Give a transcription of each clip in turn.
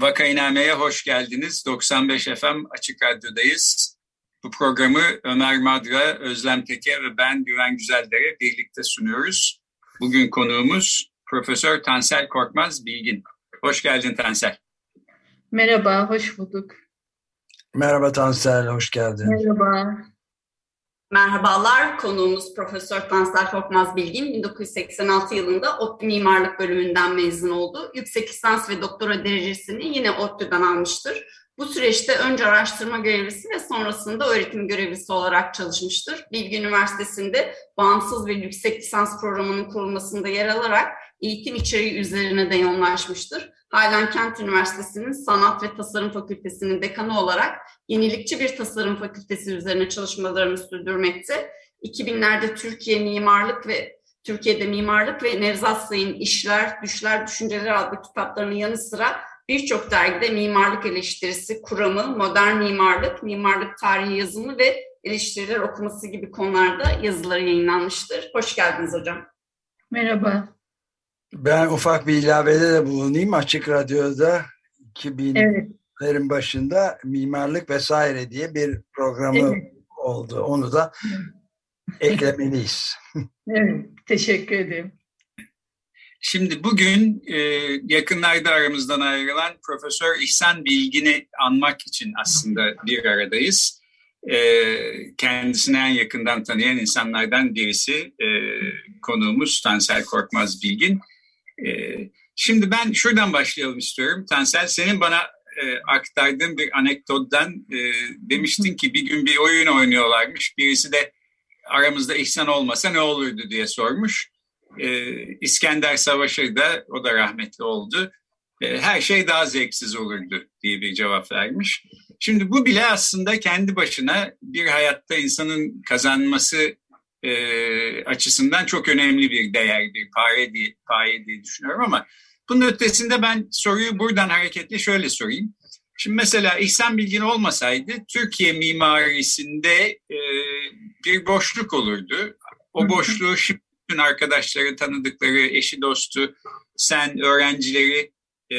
Vakainame'ye hoş geldiniz. 95 FM Açık Radyo'dayız. Bu programı Ömer Madra, Özlem Teke ve ben Güven Güzeldere birlikte sunuyoruz. Bugün konuğumuz Profesör Tansel Korkmaz Bilgin. Hoş geldin Tansel. Merhaba, hoş bulduk. Merhaba Tansel, hoş geldin. Merhaba. Merhabalar, konuğumuz Profesör Tansel Korkmaz Bilgin 1986 yılında ODTÜ Mimarlık Bölümünden mezun oldu. Yüksek lisans ve doktora derecesini yine ODTÜ'den almıştır. Bu süreçte önce araştırma görevlisi ve sonrasında öğretim görevlisi olarak çalışmıştır. Bilgi Üniversitesi'nde bağımsız ve yüksek lisans programının kurulmasında yer alarak eğitim içeriği üzerine de yoğunlaşmıştır. Halen Kent Üniversitesi'nin Sanat ve Tasarım Fakültesi'nin dekanı olarak yenilikçi bir tasarım fakültesi üzerine çalışmalarını sürdürmekte. 2000'lerde Türkiye Mimarlık ve Türkiye'de Mimarlık ve Nevzat Sayın İşler, Düşler, Düşünceler adlı kitaplarının yanı sıra birçok dergide mimarlık eleştirisi, kuramı, modern mimarlık, mimarlık tarihi yazımı ve eleştiriler okuması gibi konularda yazıları yayınlanmıştır. Hoş geldiniz hocam. Merhaba. Ben ufak bir ilavede de bulunayım. Açık Radyo'da 2000'lerin evet. başında Mimarlık Vesaire diye bir programı evet. oldu. Onu da eklemeliyiz. Evet, teşekkür ederim. Şimdi bugün e, yakınlarda aramızdan ayrılan Profesör İhsan Bilgin'i anmak için aslında bir aradayız. E, kendisini en yakından tanıyan insanlardan birisi e, konuğumuz Tansel Korkmaz Bilgin. E, şimdi ben şuradan başlayalım istiyorum. Tansel senin bana e, aktardığın bir anekdottan e, demiştin ki bir gün bir oyun oynuyorlarmış. Birisi de aramızda İhsan olmasa ne olurdu diye sormuş. E, İskender Savaşı da o da rahmetli oldu. E, her şey daha zevksiz olurdu diye bir cevap vermiş. Şimdi bu bile aslında kendi başına bir hayatta insanın kazanması e, açısından çok önemli bir değer, bir paye diye, paye diye düşünüyorum ama bunun ötesinde ben soruyu buradan hareketle şöyle sorayım. Şimdi mesela İhsan Bilgin olmasaydı Türkiye mimarisinde e, bir boşluk olurdu. O boşluğu şimdi arkadaşları, tanıdıkları, eşi, dostu, sen, öğrencileri e,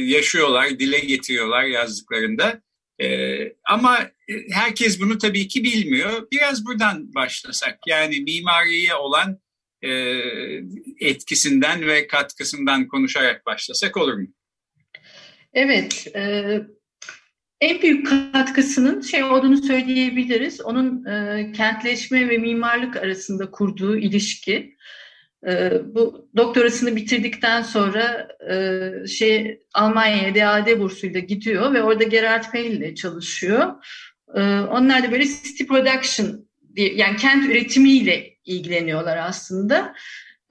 yaşıyorlar, dile getiriyorlar yazdıklarında. Ee, ama e, herkes bunu tabii ki bilmiyor. Biraz buradan başlasak. Yani mimariye olan e, etkisinden ve katkısından konuşarak başlasak olur mu? Evet. E, en büyük katkısının şey olduğunu söyleyebiliriz. Onun e, kentleşme ve mimarlık arasında kurduğu ilişki. Ee, bu doktorasını bitirdikten sonra e, şey Almanya'ya DAD bursuyla gidiyor ve orada Gerard Feil ile çalışıyor. Ee, onlar da böyle city production diye, yani kent üretimiyle ilgileniyorlar aslında.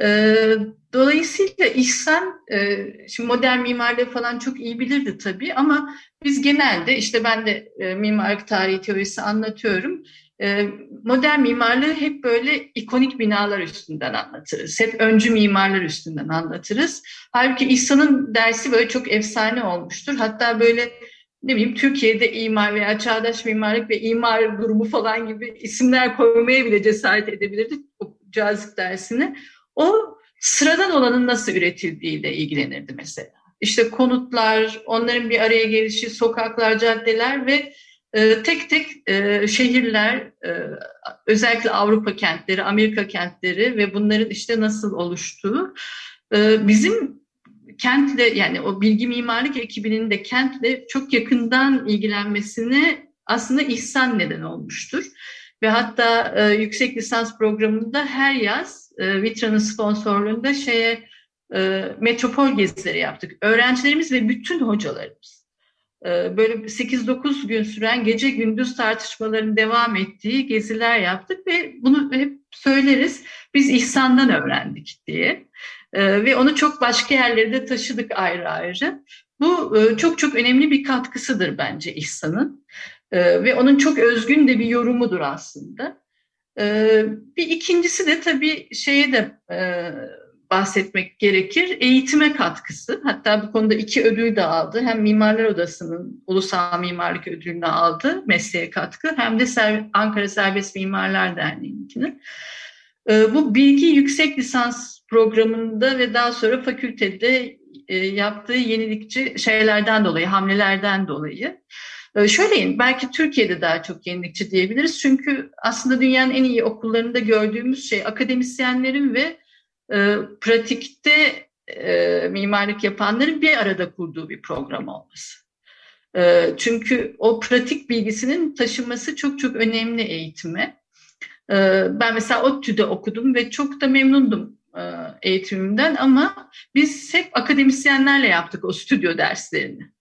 Ee, dolayısıyla İhsan, e, şimdi modern mimarlığı falan çok iyi bilirdi tabii ama biz genelde işte ben de e, mimarlık tarihi teorisi anlatıyorum. Ee, modern mimarlığı hep böyle ikonik binalar üstünden anlatırız. Hep öncü mimarlar üstünden anlatırız. Halbuki İhsan'ın dersi böyle çok efsane olmuştur. Hatta böyle ne bileyim Türkiye'de imar veya çağdaş mimarlık ve imar durumu falan gibi isimler koymaya bile cesaret edebilirdi o cazip dersini. O sıradan olanın nasıl üretildiğiyle ilgilenirdi mesela. İşte konutlar, onların bir araya gelişi, sokaklar, caddeler ve e, tek tek e, şehirler, e, özellikle Avrupa kentleri, Amerika kentleri ve bunların işte nasıl oluştuğu e, bizim kentle yani o bilgi mimarlık ekibinin de kentle çok yakından ilgilenmesine aslında ihsan neden olmuştur. Ve hatta e, yüksek lisans programında her yaz e, Vitra'nın sponsorluğunda şeye e, metropol gezileri yaptık. Öğrencilerimiz ve bütün hocalarımız böyle 8-9 gün süren gece gündüz tartışmaların devam ettiği geziler yaptık ve bunu hep söyleriz. Biz İhsan'dan öğrendik diye. E, ve onu çok başka yerlere de taşıdık ayrı ayrı. Bu e, çok çok önemli bir katkısıdır bence İhsan'ın. Ve onun çok özgün de bir yorumudur aslında. Bir ikincisi de tabii şeye de bahsetmek gerekir. Eğitime katkısı. Hatta bu konuda iki ödül de aldı. Hem Mimarlar Odası'nın Ulusal Mimarlık Ödülünü aldı mesleğe katkı. Hem de Ankara Serbest Mimarlar Derneği'ninkini. Ee, bu bilgi yüksek lisans programında ve daha sonra fakültede e, yaptığı yenilikçi şeylerden dolayı, hamlelerden dolayı. Ee, Şöyle belki Türkiye'de daha çok yenilikçi diyebiliriz. Çünkü aslında dünyanın en iyi okullarında gördüğümüz şey akademisyenlerin ve e, pratikte e, mimarlık yapanların bir arada kurduğu bir program olması. E, çünkü o pratik bilgisinin taşınması çok çok önemli eğitime. E, ben mesela ODTÜ'de okudum ve çok da memnundum e, eğitimimden ama biz hep akademisyenlerle yaptık o stüdyo derslerini.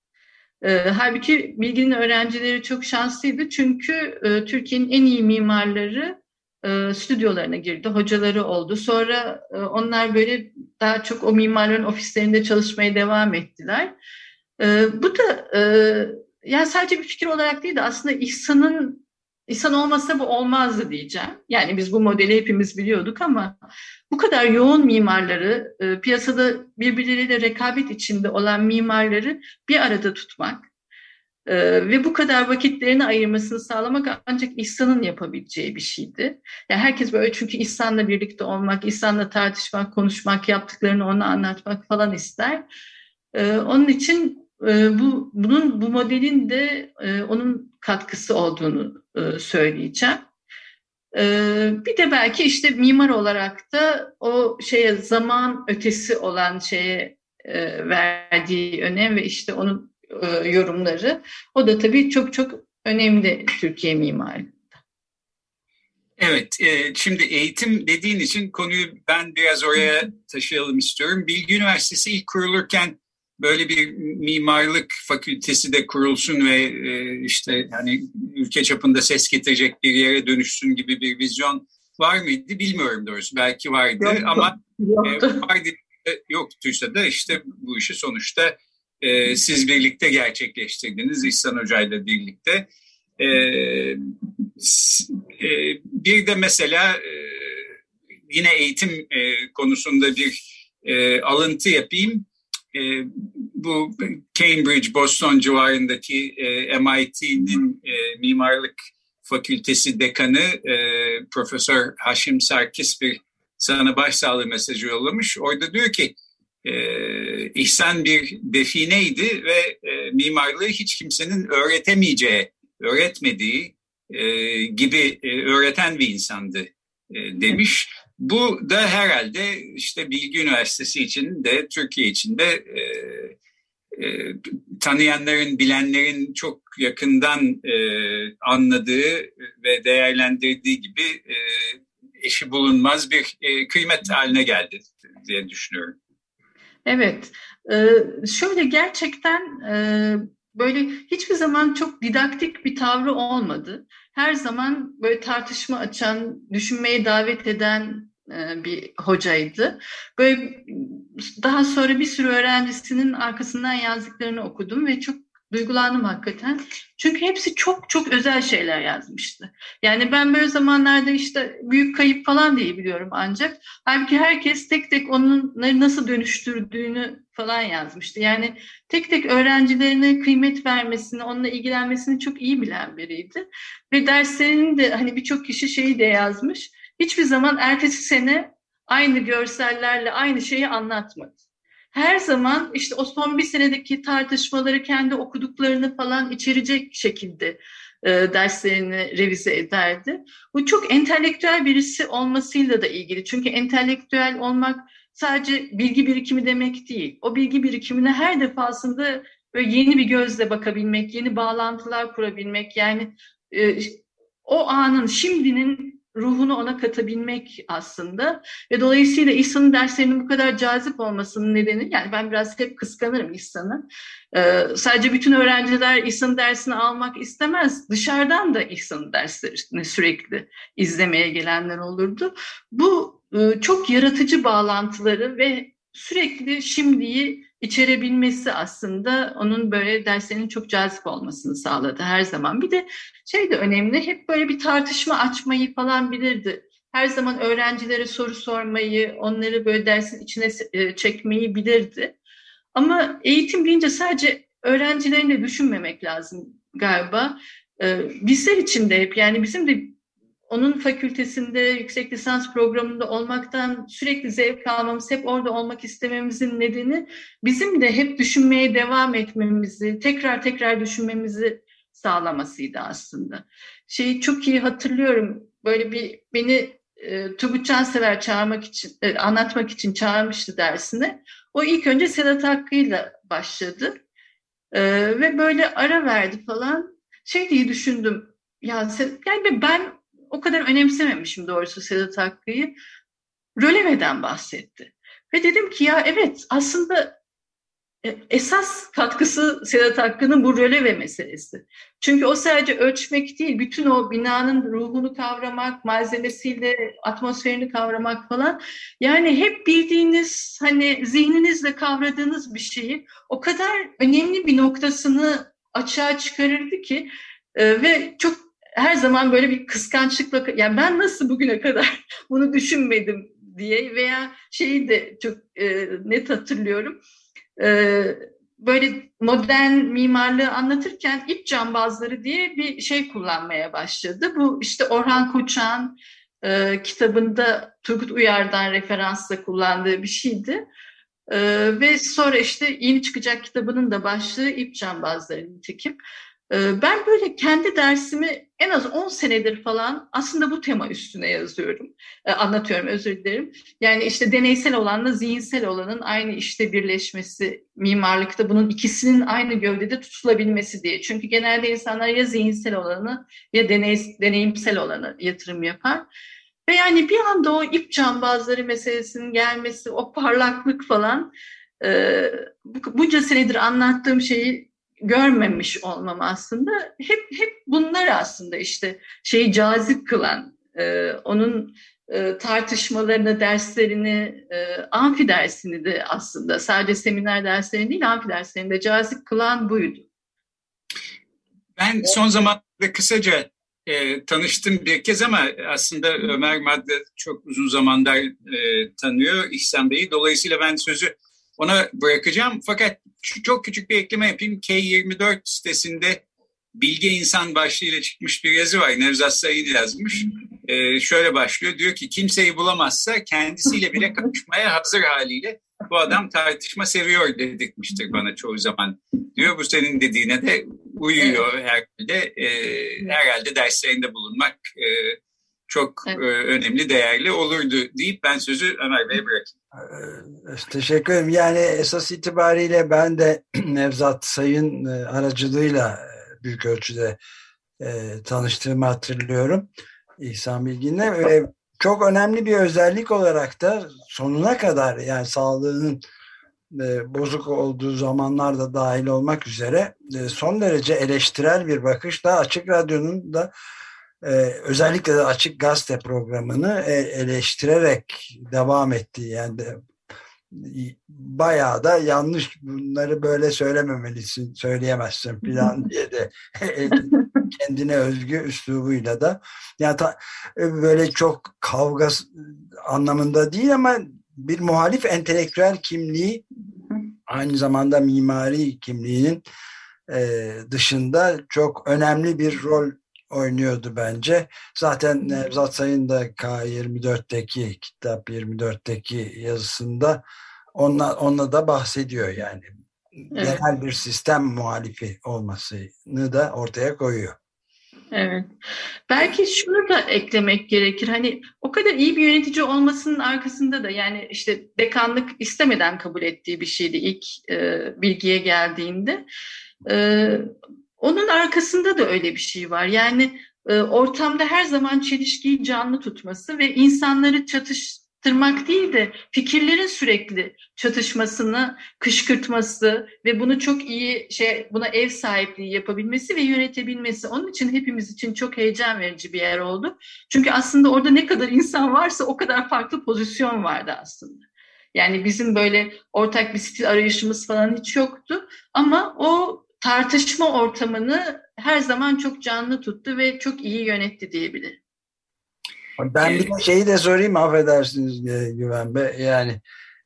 Halbuki bilginin öğrencileri çok şanslıydı çünkü e, Türkiye'nin en iyi mimarları e, stüdyolarına girdi, hocaları oldu. Sonra e, onlar böyle daha çok o mimarların ofislerinde çalışmaya devam ettiler. E, bu da yani sadece bir fikir olarak değil de aslında İhsan'ın İhsan olmasa bu olmazdı diyeceğim. Yani biz bu modeli hepimiz biliyorduk ama bu kadar yoğun mimarları, piyasada birbirleriyle rekabet içinde olan mimarları bir arada tutmak, ee, ve bu kadar vakitlerini ayırmasını sağlamak ancak İhsan'ın yapabileceği bir şeydi. Yani herkes böyle çünkü İhsan'la birlikte olmak, İhsan'la tartışmak, konuşmak, yaptıklarını ona anlatmak falan ister. Ee, onun için e, bu bunun bu modelin de e, onun katkısı olduğunu e, söyleyeceğim. Ee, bir de belki işte mimar olarak da o şeye zaman ötesi olan şeye e, verdiği önem ve işte onun e, yorumları. O da tabii çok çok önemli Türkiye mimarlığı. Evet, e, şimdi eğitim dediğin için konuyu ben biraz oraya taşıyalım istiyorum. Bilgi Üniversitesi ilk kurulurken böyle bir mimarlık fakültesi de kurulsun ve e, işte yani ülke çapında ses getirecek bir yere dönüşsün gibi bir vizyon var mıydı bilmiyorum doğrusu. Belki vardı Yoktu. ama Yoktu. E, vardı, yoktuysa da işte bu işi sonuçta e, siz birlikte gerçekleştirdiniz İhsan Hoca ile birlikte. E, e, bir de mesela e, yine eğitim e, konusunda bir e, alıntı yapayım. E, bu Cambridge, Boston civarındaki e, MIT'nin e, mimarlık fakültesi dekanı e, Profesör Haşim Sarkis bir sana başsağlığı mesajı yollamış. Orada diyor ki e, İhsan bir defineydi ve e, mimarlığı hiç kimsenin öğretemeyeceği, öğretmediği e, gibi e, öğreten bir insandı e, demiş. Bu da herhalde işte Bilgi Üniversitesi için de Türkiye için de e, e, tanıyanların, bilenlerin çok yakından e, anladığı ve değerlendirdiği gibi e, eşi bulunmaz bir e, kıymet haline geldi diye düşünüyorum. Evet, şöyle gerçekten böyle hiçbir zaman çok didaktik bir tavrı olmadı. Her zaman böyle tartışma açan, düşünmeye davet eden bir hocaydı. Böyle daha sonra bir sürü öğrencisinin arkasından yazdıklarını okudum ve çok duygulandım hakikaten. Çünkü hepsi çok çok özel şeyler yazmıştı. Yani ben böyle zamanlarda işte büyük kayıp falan diye biliyorum ancak. Halbuki herkes tek tek onları nasıl dönüştürdüğünü falan yazmıştı. Yani tek tek öğrencilerine kıymet vermesini, onunla ilgilenmesini çok iyi bilen biriydi. Ve derslerinin de hani birçok kişi şeyi de yazmış. Hiçbir zaman ertesi sene aynı görsellerle aynı şeyi anlatmadı her zaman işte o son bir senedeki tartışmaları kendi okuduklarını falan içerecek şekilde e, derslerini revize ederdi. Bu çok entelektüel birisi olmasıyla da ilgili. Çünkü entelektüel olmak sadece bilgi birikimi demek değil. O bilgi birikimine her defasında böyle yeni bir gözle bakabilmek, yeni bağlantılar kurabilmek yani e, o anın, şimdinin ruhunu ona katabilmek aslında. Ve dolayısıyla İhsan'ın derslerinin bu kadar cazip olmasının nedeni, yani ben biraz hep kıskanırım İhsan'ı. Ee, sadece bütün öğrenciler İhsan'ın dersini almak istemez. Dışarıdan da İhsan'ın derslerini sürekli izlemeye gelenler olurdu. Bu e, çok yaratıcı bağlantıları ve sürekli şimdiyi içerebilmesi aslında onun böyle derslerinin çok cazip olmasını sağladı her zaman. Bir de şey de önemli, hep böyle bir tartışma açmayı falan bilirdi. Her zaman öğrencilere soru sormayı, onları böyle dersin içine e, çekmeyi bilirdi. Ama eğitim deyince sadece öğrencilerini düşünmemek lazım galiba. E, bizler için de hep yani bizim de onun fakültesinde yüksek lisans programında olmaktan sürekli zevk almamız, hep orada olmak istememizin nedeni bizim de hep düşünmeye devam etmemizi, tekrar tekrar düşünmemizi sağlamasıydı aslında. Şeyi çok iyi hatırlıyorum. Böyle bir beni e, Turgut Cansever çağırmak için, e, anlatmak için çağırmıştı dersine. O ilk önce Sedat Hakkı'yla başladı. E, ve böyle ara verdi falan. Şey diye düşündüm. Ya yani ben o kadar önemsememişim doğrusu Sedat Hakkı'yı. Röleve'den bahsetti. Ve dedim ki ya evet aslında e, esas katkısı Sedat Hakkı'nın bu röleve meselesi. Çünkü o sadece ölçmek değil, bütün o binanın ruhunu kavramak, malzemesiyle atmosferini kavramak falan. Yani hep bildiğiniz, hani zihninizle kavradığınız bir şeyi o kadar önemli bir noktasını açığa çıkarırdı ki e, ve çok her zaman böyle bir kıskançlıkla yani ben nasıl bugüne kadar bunu düşünmedim diye veya şeyi de çok e, net hatırlıyorum. E, böyle modern mimarlığı anlatırken ip cambazları diye bir şey kullanmaya başladı. Bu işte Orhan Koçak'ın e, kitabında Turgut Uyar'dan referansla kullandığı bir şeydi. E, ve sonra işte yeni çıkacak kitabının da başlığı ip cambazları nitekim. Ee, ben böyle kendi dersimi en az 10 senedir falan aslında bu tema üstüne yazıyorum, ee, anlatıyorum özür dilerim. Yani işte deneysel olanla zihinsel olanın aynı işte birleşmesi, mimarlıkta bunun ikisinin aynı gövdede tutulabilmesi diye. Çünkü genelde insanlar ya zihinsel olanı ya deney, deneyimsel olanı yatırım yapar. Ve yani bir anda o ip cambazları meselesinin gelmesi, o parlaklık falan e, bunca senedir anlattığım şeyi görmemiş olmam aslında hep hep bunlar aslında işte şeyi cazip kılan e, onun e, tartışmalarını, derslerini, e, amfi dersini de aslında sadece seminer derslerini değil amfi derslerini de cazip kılan buydu. Ben son zamanlarda kısaca e, tanıştım bir kez ama aslında Ömer Madde çok uzun zamandır e, tanıyor İhsan Bey'i. Dolayısıyla ben sözü ona bırakacağım. Fakat çok küçük bir ekleme yapayım. K24 sitesinde Bilge İnsan başlığıyla çıkmış bir yazı var. Nevzat Sayın yazmış. Ee, şöyle başlıyor. Diyor ki kimseyi bulamazsa kendisiyle bile kapışmaya hazır haliyle bu adam tartışma seviyor dedirtmiştir bana çoğu zaman. Diyor bu senin dediğine de uyuyor herhalde. Ee, herhalde derslerinde bulunmak e, çok evet. e, önemli, değerli olurdu deyip ben sözü Ömer Bey'e bırakayım. Ee, teşekkür ederim. Yani esas itibariyle ben de Nevzat Sayın e, aracılığıyla e, büyük ölçüde tanıştığımı hatırlıyorum. İhsan Bilgin'le ve çok önemli bir özellik olarak da sonuna kadar yani sağlığının bozuk olduğu zamanlarda dahil olmak üzere son derece eleştirel bir bakışla Açık Radyo'nun da e, özellikle de Açık Gazete programını e, eleştirerek devam etti. Yani de, bayağı da yanlış bunları böyle söylememelisin, söyleyemezsin falan diye de kendine özgü üslubuyla da yani ta, e, böyle çok kavga anlamında değil ama bir muhalif entelektüel kimliği aynı zamanda mimari kimliğinin e, dışında çok önemli bir rol oynuyordu bence. Zaten Nevzat Sayın da K24'teki kitap 24'teki yazısında onunla, onunla da bahsediyor yani. Evet. Genel bir sistem muhalifi olmasını da ortaya koyuyor. Evet. Belki şunu da eklemek gerekir. Hani o kadar iyi bir yönetici olmasının arkasında da yani işte dekanlık istemeden kabul ettiği bir şeydi ilk e, bilgiye geldiğinde. E, onun arkasında da öyle bir şey var. Yani e, ortamda her zaman çelişkiyi canlı tutması ve insanları çatıştırmak değil de fikirlerin sürekli çatışmasını kışkırtması ve bunu çok iyi şey buna ev sahipliği yapabilmesi ve yönetebilmesi. Onun için hepimiz için çok heyecan verici bir yer oldu. Çünkü aslında orada ne kadar insan varsa o kadar farklı pozisyon vardı aslında. Yani bizim böyle ortak bir stil arayışımız falan hiç yoktu. Ama o tartışma ortamını her zaman çok canlı tuttu ve çok iyi yönetti diyebilirim. Ben bir şeyi de sorayım affedersiniz e, Güven Bey. Yani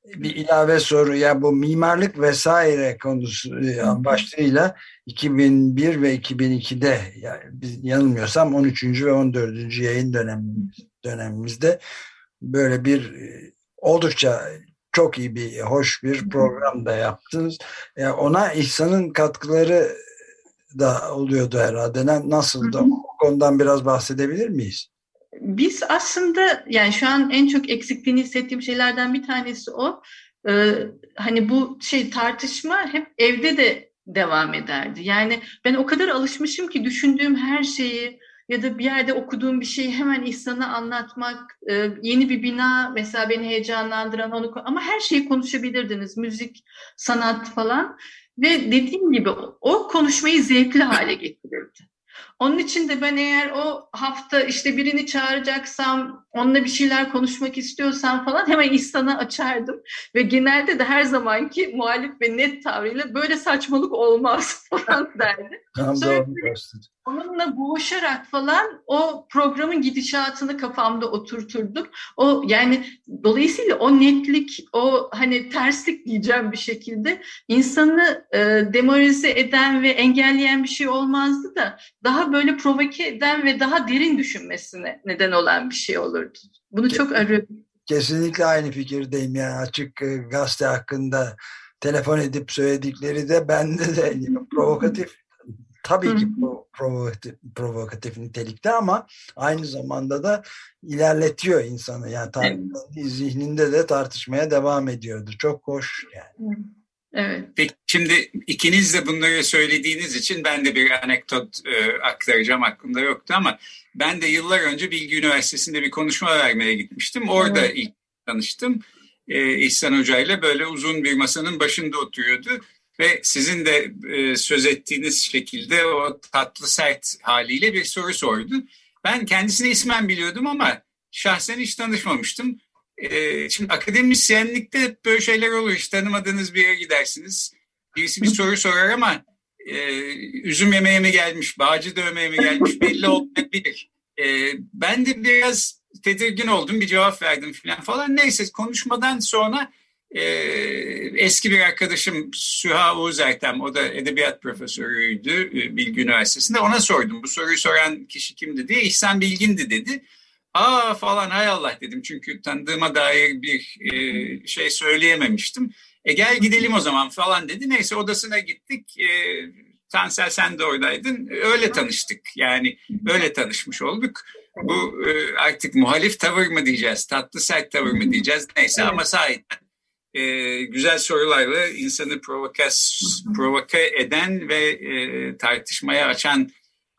bir ilave soru ya bu mimarlık vesaire konusu e, başlığıyla 2001 ve 2002'de yani biz yanılmıyorsam 13. ve 14. yayın dönemimiz, dönemimizde böyle bir e, oldukça çok iyi bir, hoş bir program da yaptınız. Yani ona İhsan'ın katkıları da oluyordu herhalde. Nasıl da o konudan biraz bahsedebilir miyiz? Biz aslında yani şu an en çok eksikliğini hissettiğim şeylerden bir tanesi o. Ee, hani bu şey tartışma hep evde de devam ederdi. Yani ben o kadar alışmışım ki düşündüğüm her şeyi ya da bir yerde okuduğum bir şeyi hemen İhsan'a anlatmak, e, yeni bir bina mesela beni heyecanlandıran onu ama her şeyi konuşabilirdiniz, müzik, sanat falan ve dediğim gibi o konuşmayı zevkli hale getirirdi. Onun için de ben eğer o hafta işte birini çağıracaksam, onunla bir şeyler konuşmak istiyorsam falan hemen İhsan'a açardım. Ve genelde de her zamanki muhalif ve net tavrıyla böyle saçmalık olmaz falan derdi. Sonra onunla boğuşarak falan o programın gidişatını kafamda oturturdum. O yani dolayısıyla o netlik, o hani terslik diyeceğim bir şekilde insanı e, demoralize eden ve engelleyen bir şey olmazdı da daha böyle provoke eden ve daha derin düşünmesine neden olan bir şey olurdu. Bunu çok arıyorum. Kesinlikle aynı fikirdeyim yani açık e, gazete hakkında telefon edip söyledikleri de bende de provokatif tabii ki provokatif, provokatif nitelikte ama aynı zamanda da ilerletiyor insanı yani evet. zihninde de tartışmaya devam ediyordu. Çok hoş yani. Evet. Peki şimdi ikiniz de bunları söylediğiniz için ben de bir anekdot e, aktaracağım aklımda yoktu ama ben de yıllar önce Bilgi Üniversitesi'nde bir konuşma vermeye gitmiştim. Orada evet. ilk tanıştım. E, İhsan Hoca ile böyle uzun bir masanın başında oturuyordu ve sizin de e, söz ettiğiniz şekilde o tatlı sert haliyle bir soru sordu. Ben kendisini ismen biliyordum ama şahsen hiç tanışmamıştım. E, şimdi akademisyenlikte böyle şeyler olur. Hiç tanımadığınız bir yere gidersiniz. Birisi bir soru sorar ama e, üzüm yemeye mi gelmiş, bağcı dövmeye mi gelmiş belli olmayabilir. E, ben de biraz tedirgin oldum, bir cevap verdim falan falan. Neyse konuşmadan sonra e, eski bir arkadaşım Süha Uğuz Ertem, o da edebiyat profesörüydü e, Bilgi Üniversitesi'nde. Ona sordum bu soruyu soran kişi kimdi diye. İhsan Bilgin'di dedi. Aa falan hay Allah dedim çünkü tanıdığıma dair bir e, şey söyleyememiştim. E gel gidelim o zaman falan dedi. Neyse odasına gittik. E, Tansel sen de oradaydın. Öyle tanıştık. Yani öyle tanışmış olduk. Bu e, artık muhalif tavır mı diyeceğiz, tatlı sert tavır mı diyeceğiz neyse ama sahiden e, güzel sorularla insanı provokas, provoke eden ve e, tartışmaya açan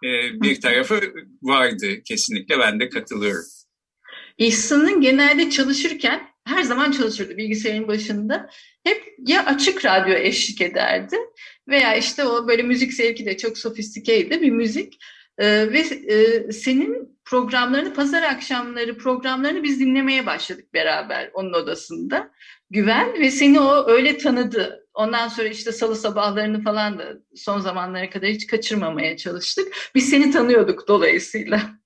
e, bir tarafı vardı kesinlikle ben de katılıyorum. İhsan'ın genelde çalışırken her zaman çalışırdı bilgisayarın başında. Hep ya açık radyo eşlik ederdi veya işte o böyle müzik zevki de çok sofistikeydi bir müzik. Ee, ve e, senin programlarını pazar akşamları programlarını biz dinlemeye başladık beraber onun odasında. Güven ve seni o öyle tanıdı. Ondan sonra işte salı sabahlarını falan da son zamanlara kadar hiç kaçırmamaya çalıştık. Biz seni tanıyorduk dolayısıyla.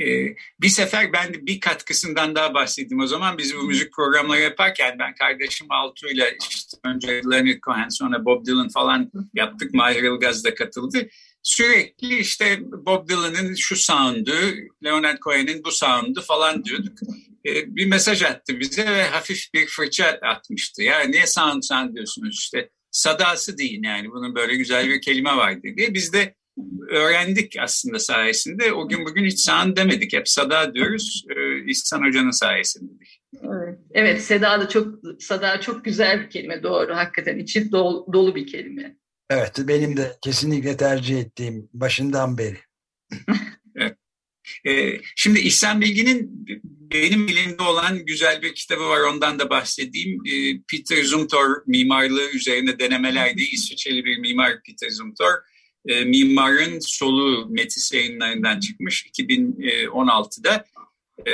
Ee, bir sefer ben de bir katkısından daha bahsettim. O zaman biz bu müzik programları yaparken ben kardeşim Altuğ'yla işte önce Leonard Cohen sonra Bob Dylan falan yaptık. Mahir Ilgaz da katıldı. Sürekli işte Bob Dylan'ın şu sound'u, Leonard Cohen'in bu sound'u falan diyorduk. Ee, bir mesaj attı bize ve hafif bir fırça atmıştı. Ya niye sound sound diyorsunuz işte sadası deyin yani bunun böyle güzel bir kelime var diye. Biz de öğrendik aslında sayesinde. O gün bugün hiç sağın demedik. Hep sada diyoruz. Ee, İhsan Hoca'nın sayesinde. Evet, evet Seda da çok Sada çok güzel bir kelime doğru. Hakikaten içi dolu, dolu bir kelime. Evet benim de kesinlikle tercih ettiğim başından beri. E, şimdi İhsan Bilgin'in benim elimde olan güzel bir kitabı var ondan da bahsedeyim. E, Peter Zumthor mimarlığı üzerine denemeler diye İsviçreli bir mimar Peter Zumthor. E, mimarın soluğu Metis yayınlarından çıkmış 2016'da e,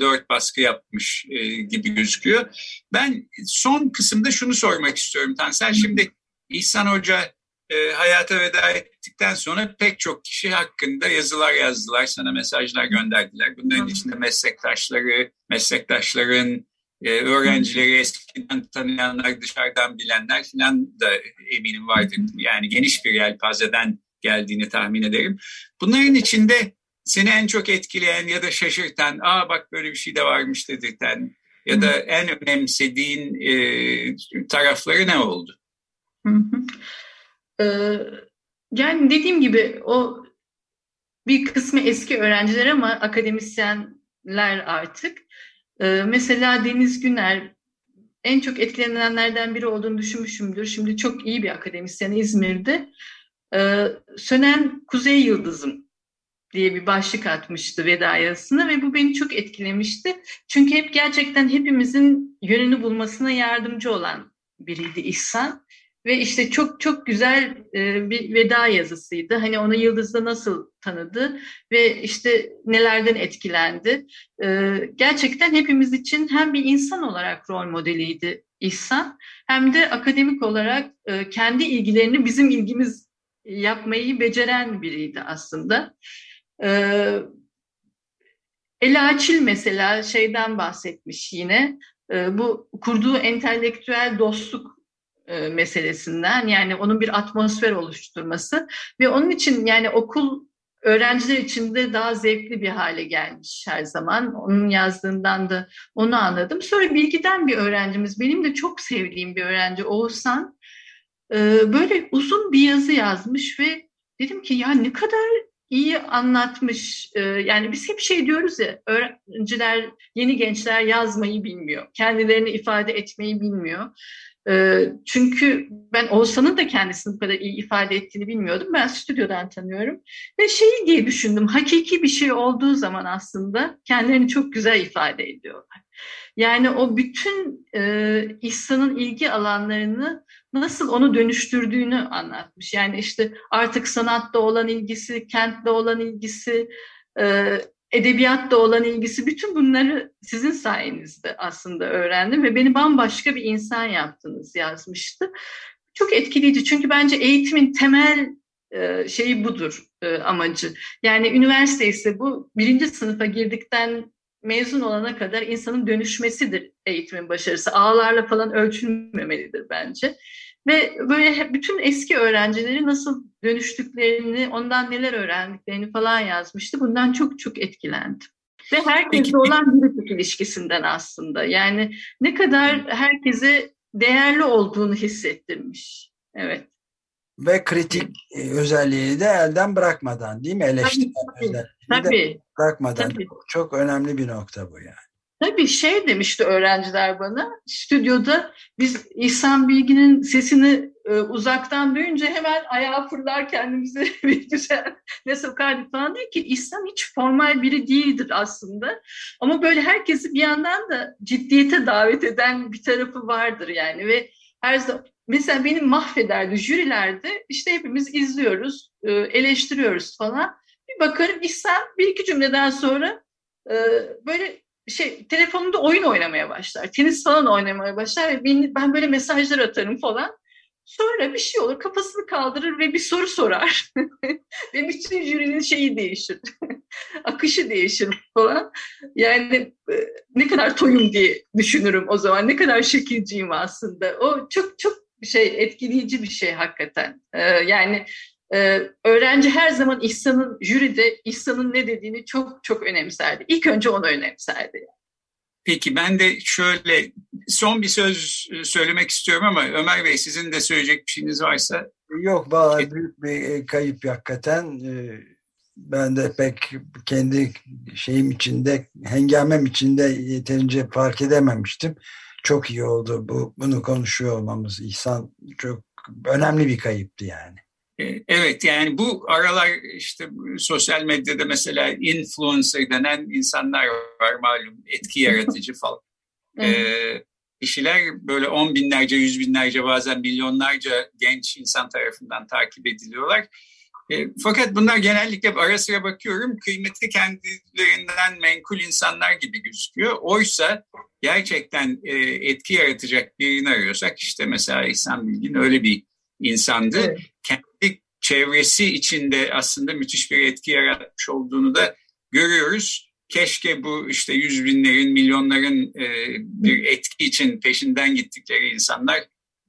dört baskı yapmış gibi gözüküyor. Ben son kısımda şunu sormak istiyorum Tansel. Şimdi İhsan Hoca e, hayata veda ettikten sonra pek çok kişi hakkında yazılar yazdılar, sana mesajlar gönderdiler. Bunların içinde meslektaşları, meslektaşların, e, öğrencileri eskiden tanıyanlar, dışarıdan bilenler falan da eminim vardır. Yani geniş bir yelpazeden geldiğini tahmin ederim. Bunların içinde seni en çok etkileyen ya da şaşırtan, aa bak böyle bir şey de varmış dedirten ya da en önemsediğin e, tarafları ne oldu? Hı hı. Ee, yani dediğim gibi o bir kısmı eski öğrenciler ama akademisyenler artık. Ee, mesela Deniz Güner en çok etkilenenlerden biri olduğunu düşünmüşümdür. Şimdi çok iyi bir akademisyen İzmir'de. Ee, Sönen Kuzey Yıldızım diye bir başlık atmıştı veda yazısına ve bu beni çok etkilemişti. Çünkü hep gerçekten hepimizin yönünü bulmasına yardımcı olan biriydi İhsan. Ve işte çok çok güzel e, bir veda yazısıydı. Hani onu Yıldız'da nasıl tanıdı ve işte nelerden etkilendi. E, gerçekten hepimiz için hem bir insan olarak rol modeliydi İhsan hem de akademik olarak e, kendi ilgilerini bizim ilgimiz yapmayı beceren biriydi aslında. E, Ela Açil mesela şeyden bahsetmiş yine. Bu kurduğu entelektüel dostluk e, meselesinden yani onun bir atmosfer oluşturması ve onun için yani okul öğrenciler için de daha zevkli bir hale gelmiş her zaman. Onun yazdığından da onu anladım. Sonra bilgiden bir öğrencimiz, benim de çok sevdiğim bir öğrenci Oğuzhan, e, böyle uzun bir yazı yazmış ve dedim ki ya ne kadar iyi anlatmış. E, yani biz hep şey diyoruz ya, öğrenciler, yeni gençler yazmayı bilmiyor. Kendilerini ifade etmeyi bilmiyor. Çünkü ben Oğuzhan'ın da kendisini bu kadar iyi ifade ettiğini bilmiyordum. Ben stüdyodan tanıyorum. Ve şeyi diye düşündüm, hakiki bir şey olduğu zaman aslında kendilerini çok güzel ifade ediyorlar. Yani o bütün e, İhsan'ın ilgi alanlarını nasıl onu dönüştürdüğünü anlatmış. Yani işte artık sanatta olan ilgisi, kentle olan ilgisi, e, edebiyatla olan ilgisi bütün bunları sizin sayenizde aslında öğrendim ve beni bambaşka bir insan yaptınız yazmıştı. Çok etkileyici çünkü bence eğitimin temel e, şeyi budur e, amacı. Yani üniversite ise bu birinci sınıfa girdikten mezun olana kadar insanın dönüşmesidir eğitimin başarısı. Ağlarla falan ölçülmemelidir bence. Ve böyle bütün eski öğrencileri nasıl dönüştüklerini, ondan neler öğrendiklerini falan yazmıştı. Bundan çok çok etkilendim. Ve herkesle olan bir ilişkisinden aslında. Yani ne kadar herkese değerli olduğunu hissettirmiş. Evet. Ve kritik e, özelliğini de elden bırakmadan değil mi? Eleştirme özelliğini tabii. de bırakmadan. Tabii. Çok önemli bir nokta bu yani. Tabii şey demişti öğrenciler bana, stüdyoda biz İhsan Bilgin'in sesini e, uzaktan duyunca hemen ayağa fırlar kendimizi bir güzel ne sokardık falan diye ki İhsan hiç formal biri değildir aslında. Ama böyle herkesi bir yandan da ciddiyete davet eden bir tarafı vardır yani ve her zaman mesela benim mahvederdi jürilerde işte hepimiz izliyoruz, e, eleştiriyoruz falan. Bir bakarım İhsan bir iki cümleden sonra e, böyle şey telefonunda oyun oynamaya başlar. Tenis falan oynamaya başlar ve ben böyle mesajlar atarım falan. Sonra bir şey olur kafasını kaldırır ve bir soru sorar. ve bütün jürinin şeyi değişir. Akışı değişir falan. Yani e, ne kadar toyum diye düşünürüm o zaman. Ne kadar şekilciyim aslında. O çok çok şey etkileyici bir şey hakikaten. Ee, yani ee, öğrenci her zaman İhsan'ın jüride İhsan'ın ne dediğini çok çok önemserdi. İlk önce onu önemserdi. Peki ben de şöyle son bir söz söylemek istiyorum ama Ömer Bey sizin de söyleyecek bir şeyiniz varsa. Yok vallahi büyük bir e, kayıp hakikaten. Ee, ben de pek kendi şeyim içinde, hengamem içinde yeterince fark edememiştim. Çok iyi oldu bu bunu konuşuyor olmamız. İhsan çok önemli bir kayıptı yani. E, evet yani bu aralar işte sosyal medyada mesela influencer denen insanlar var malum etki yaratıcı falan. ee, kişiler böyle on binlerce, yüz binlerce bazen milyonlarca genç insan tarafından takip ediliyorlar. E, fakat bunlar genellikle ara sıra bakıyorum kıymeti kendilerinden menkul insanlar gibi gözüküyor. Oysa gerçekten e, etki yaratacak birini arıyorsak işte mesela İhsan Bilgin öyle bir insandı. Evet. Kendi çevresi içinde aslında müthiş bir etki yaratmış olduğunu da görüyoruz. Keşke bu işte yüz binlerin, milyonların e, bir etki için peşinden gittikleri insanlar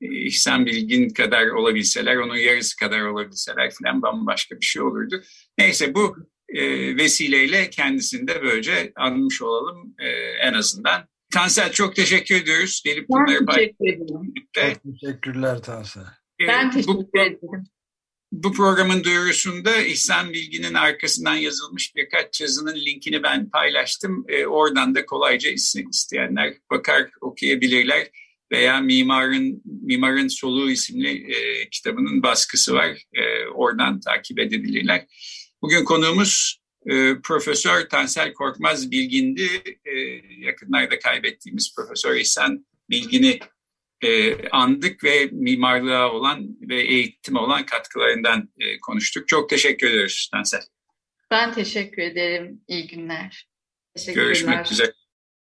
e, İhsan Bilgin kadar olabilseler, onun yarısı kadar olabilseler falan bambaşka bir şey olurdu. Neyse bu e, vesileyle kendisini de böylece anmış olalım en azından. Tansel çok teşekkür ediyoruz. Gelip bunları paylaştık. Teşekkürler Tansel. Ben teşekkür ederim. Bu programın duyurusunda İhsan Bilgi'nin arkasından yazılmış birkaç yazının linkini ben paylaştım. E, oradan da kolayca isteyenler bakar okuyabilirler veya Mimarın Mimarın Soluğu isimli e, kitabının baskısı var. E, oradan takip edebilirler. Bugün konuğumuz e, Profesör Tansel Korkmaz Bilgin'di. E, yakınlarda kaybettiğimiz Profesör İhsan Bilgin'i e, andık ve mimarlığa olan ve eğitime olan katkılarından e, konuştuk. Çok teşekkür ediyoruz Tansel. Ben teşekkür ederim. İyi günler. Teşekkürler. Görüşmek üzere.